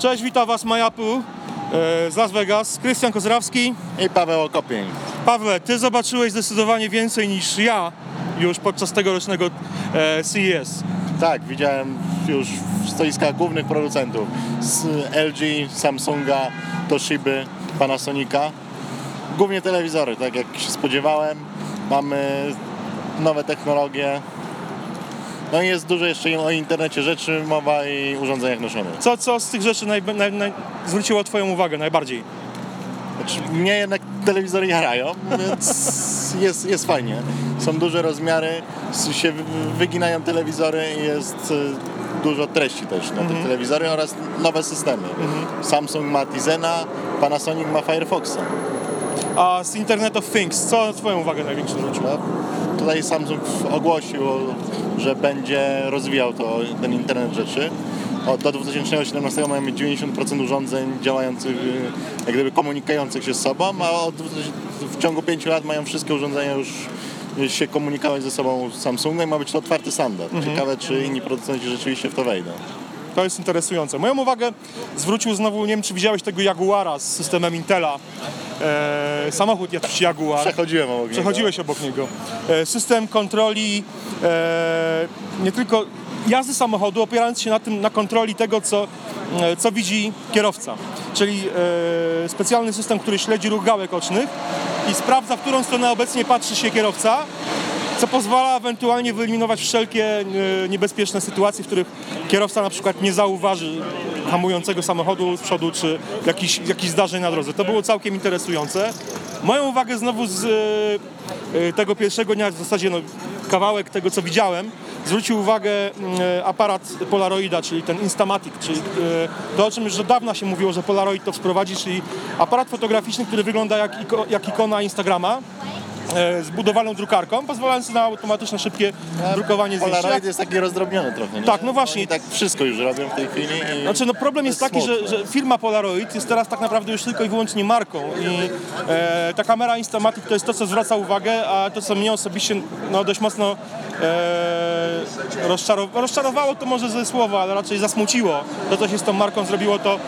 Cześć, witam Was MyApple e, z Las Vegas. Krystian Kozrawski. I Paweł Okopień. Pawle, Ty zobaczyłeś zdecydowanie więcej niż ja już podczas tegorocznego e, CES. Tak, widziałem już w stoiskach głównych producentów z LG, Samsunga, Toshiby, Panasonica. Głównie telewizory, tak jak się spodziewałem. Mamy nowe technologie. No i jest dużo jeszcze o internecie rzeczy mowa i urządzeniach noszonych. Co, co z tych rzeczy naj, naj, naj, zwróciło Twoją uwagę najbardziej? Znaczy, mnie jednak telewizory jarają, więc jest, jest fajnie. Są duże rozmiary, się wy- wyginają telewizory i jest y, dużo treści też na tych telewizory oraz nowe systemy. Samsung ma Tizena, Panasonic ma Firefoxa. A z Internet of Things, co Twoją uwagę największą zwróciło? No, tutaj Samsung ogłosił, że będzie rozwijał to, ten internet rzeczy. Od, do 2017 mają mieć 90% urządzeń działających, jak gdyby komunikujących się z sobą, a od, 2000 w ciągu 5 lat mają wszystkie urządzenia już się komunikować ze sobą z Samsungiem. Ma być to otwarty standard. Ciekawe, czy inni producenci rzeczywiście w to wejdą. To jest interesujące. Moją uwagę zwrócił znowu, nie wiem czy widziałeś tego Jaguara z systemem Intela. E, samochód Jaguar. Przechodziłem obok niego. Przechodziłeś obok niego. E, System kontroli e, nie tylko jazdy samochodu, opierając się na tym, na kontroli tego, co, e, co widzi kierowca. Czyli e, specjalny system, który śledzi ruch gałek ocznych i sprawdza, w którą stronę obecnie patrzy się kierowca, co pozwala ewentualnie wyeliminować wszelkie e, niebezpieczne sytuacje, w których kierowca na przykład nie zauważy hamującego samochodu z przodu, czy jakichś jakich zdarzeń na drodze. To było całkiem interesujące. Moją uwagę znowu z e, e, tego pierwszego dnia, w zasadzie no, kawałek tego, co widziałem, zwrócił uwagę mm, aparat Polaroida, czyli ten Instamatic, czyli to, o czym już od dawna się mówiło, że Polaroid to wprowadzi, czyli aparat fotograficzny, który wygląda jak, jak ikona Instagrama, zbudowaną drukarką, pozwalający na automatyczne, szybkie drukowanie zdjęć. Polaroid jest taki rozdrobniony trochę. Nie? Tak, no właśnie. Oni tak wszystko już robią w tej chwili. Znaczy, no problem jest to taki, że, że firma Polaroid jest teraz tak naprawdę już tylko i wyłącznie marką i e, ta kamera Instamatic to jest to, co zwraca uwagę, a to, co mnie osobiście no, dość mocno e, rozczarowało, rozczarowało to może ze słowa, ale raczej zasmuciło. To, co się z tą marką zrobiło, to e,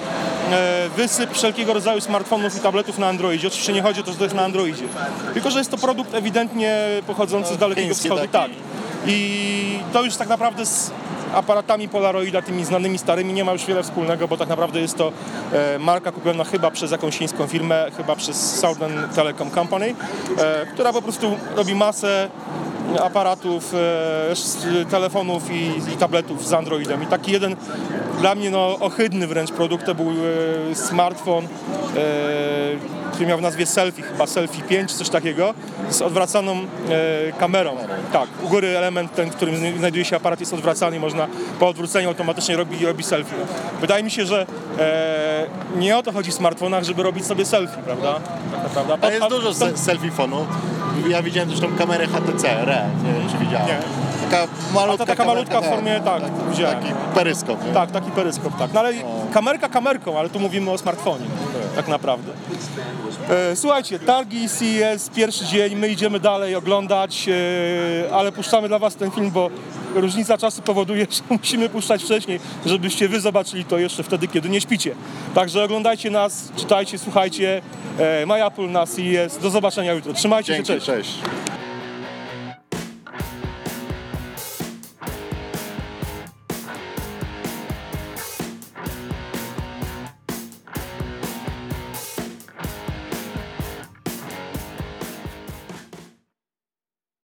wysyp wszelkiego rodzaju smartfonów i tabletów na Androidzie. Oczywiście nie chodzi o to, że to jest na Androidzie, tylko, że jest to produkt ewidentnie pochodzący z Dalekiego Wschodu. Tak. I to już tak naprawdę z aparatami Polaroida, tymi znanymi starymi, nie ma już wiele wspólnego, bo tak naprawdę jest to e, marka kupiona chyba przez jakąś chińską firmę, chyba przez Southern Telecom Company, e, która po prostu robi masę aparatów, e, telefonów i, i tabletów z Androidem. I taki jeden dla mnie no, ohydny wręcz produkt to był e, smartfon, e, który miał w nazwie Selfie, chyba Selfie 5, coś takiego, z odwracaną e, kamerą. Tak, u góry element ten, w którym zna- znajduje się aparat jest odwracany można po odwróceniu automatycznie robi, robi selfie. Wydaje mi się, że e, nie o to chodzi w smartfonach, żeby robić sobie selfie, prawda? Jest A- a- dużo to- selfie fonów. Ja widziałem też tą kamerę HTC RE, nie wiem czy widziałem. Nie. Taka malutka A taka malutka w formie, tak, widziałem. Taki peryskop. nie? Tak, taki peryskop, tak. No ale kamerka kamerką, ale tu mówimy o smartfonie, tak naprawdę. E, Słuchajcie, targi CES, pierwszy dzień, my idziemy dalej oglądać, e, ale puszczamy dla Was ten film, bo różnica czasu powoduje, że musimy puszczać wcześniej, żebyście Wy zobaczyli to jeszcze wtedy, kiedy nie śpicie. Także oglądajcie nas, czytajcie, słuchajcie. E, My Apple na CES. Do zobaczenia jutro. Trzymajcie Dzięki, się, cześć. cześć.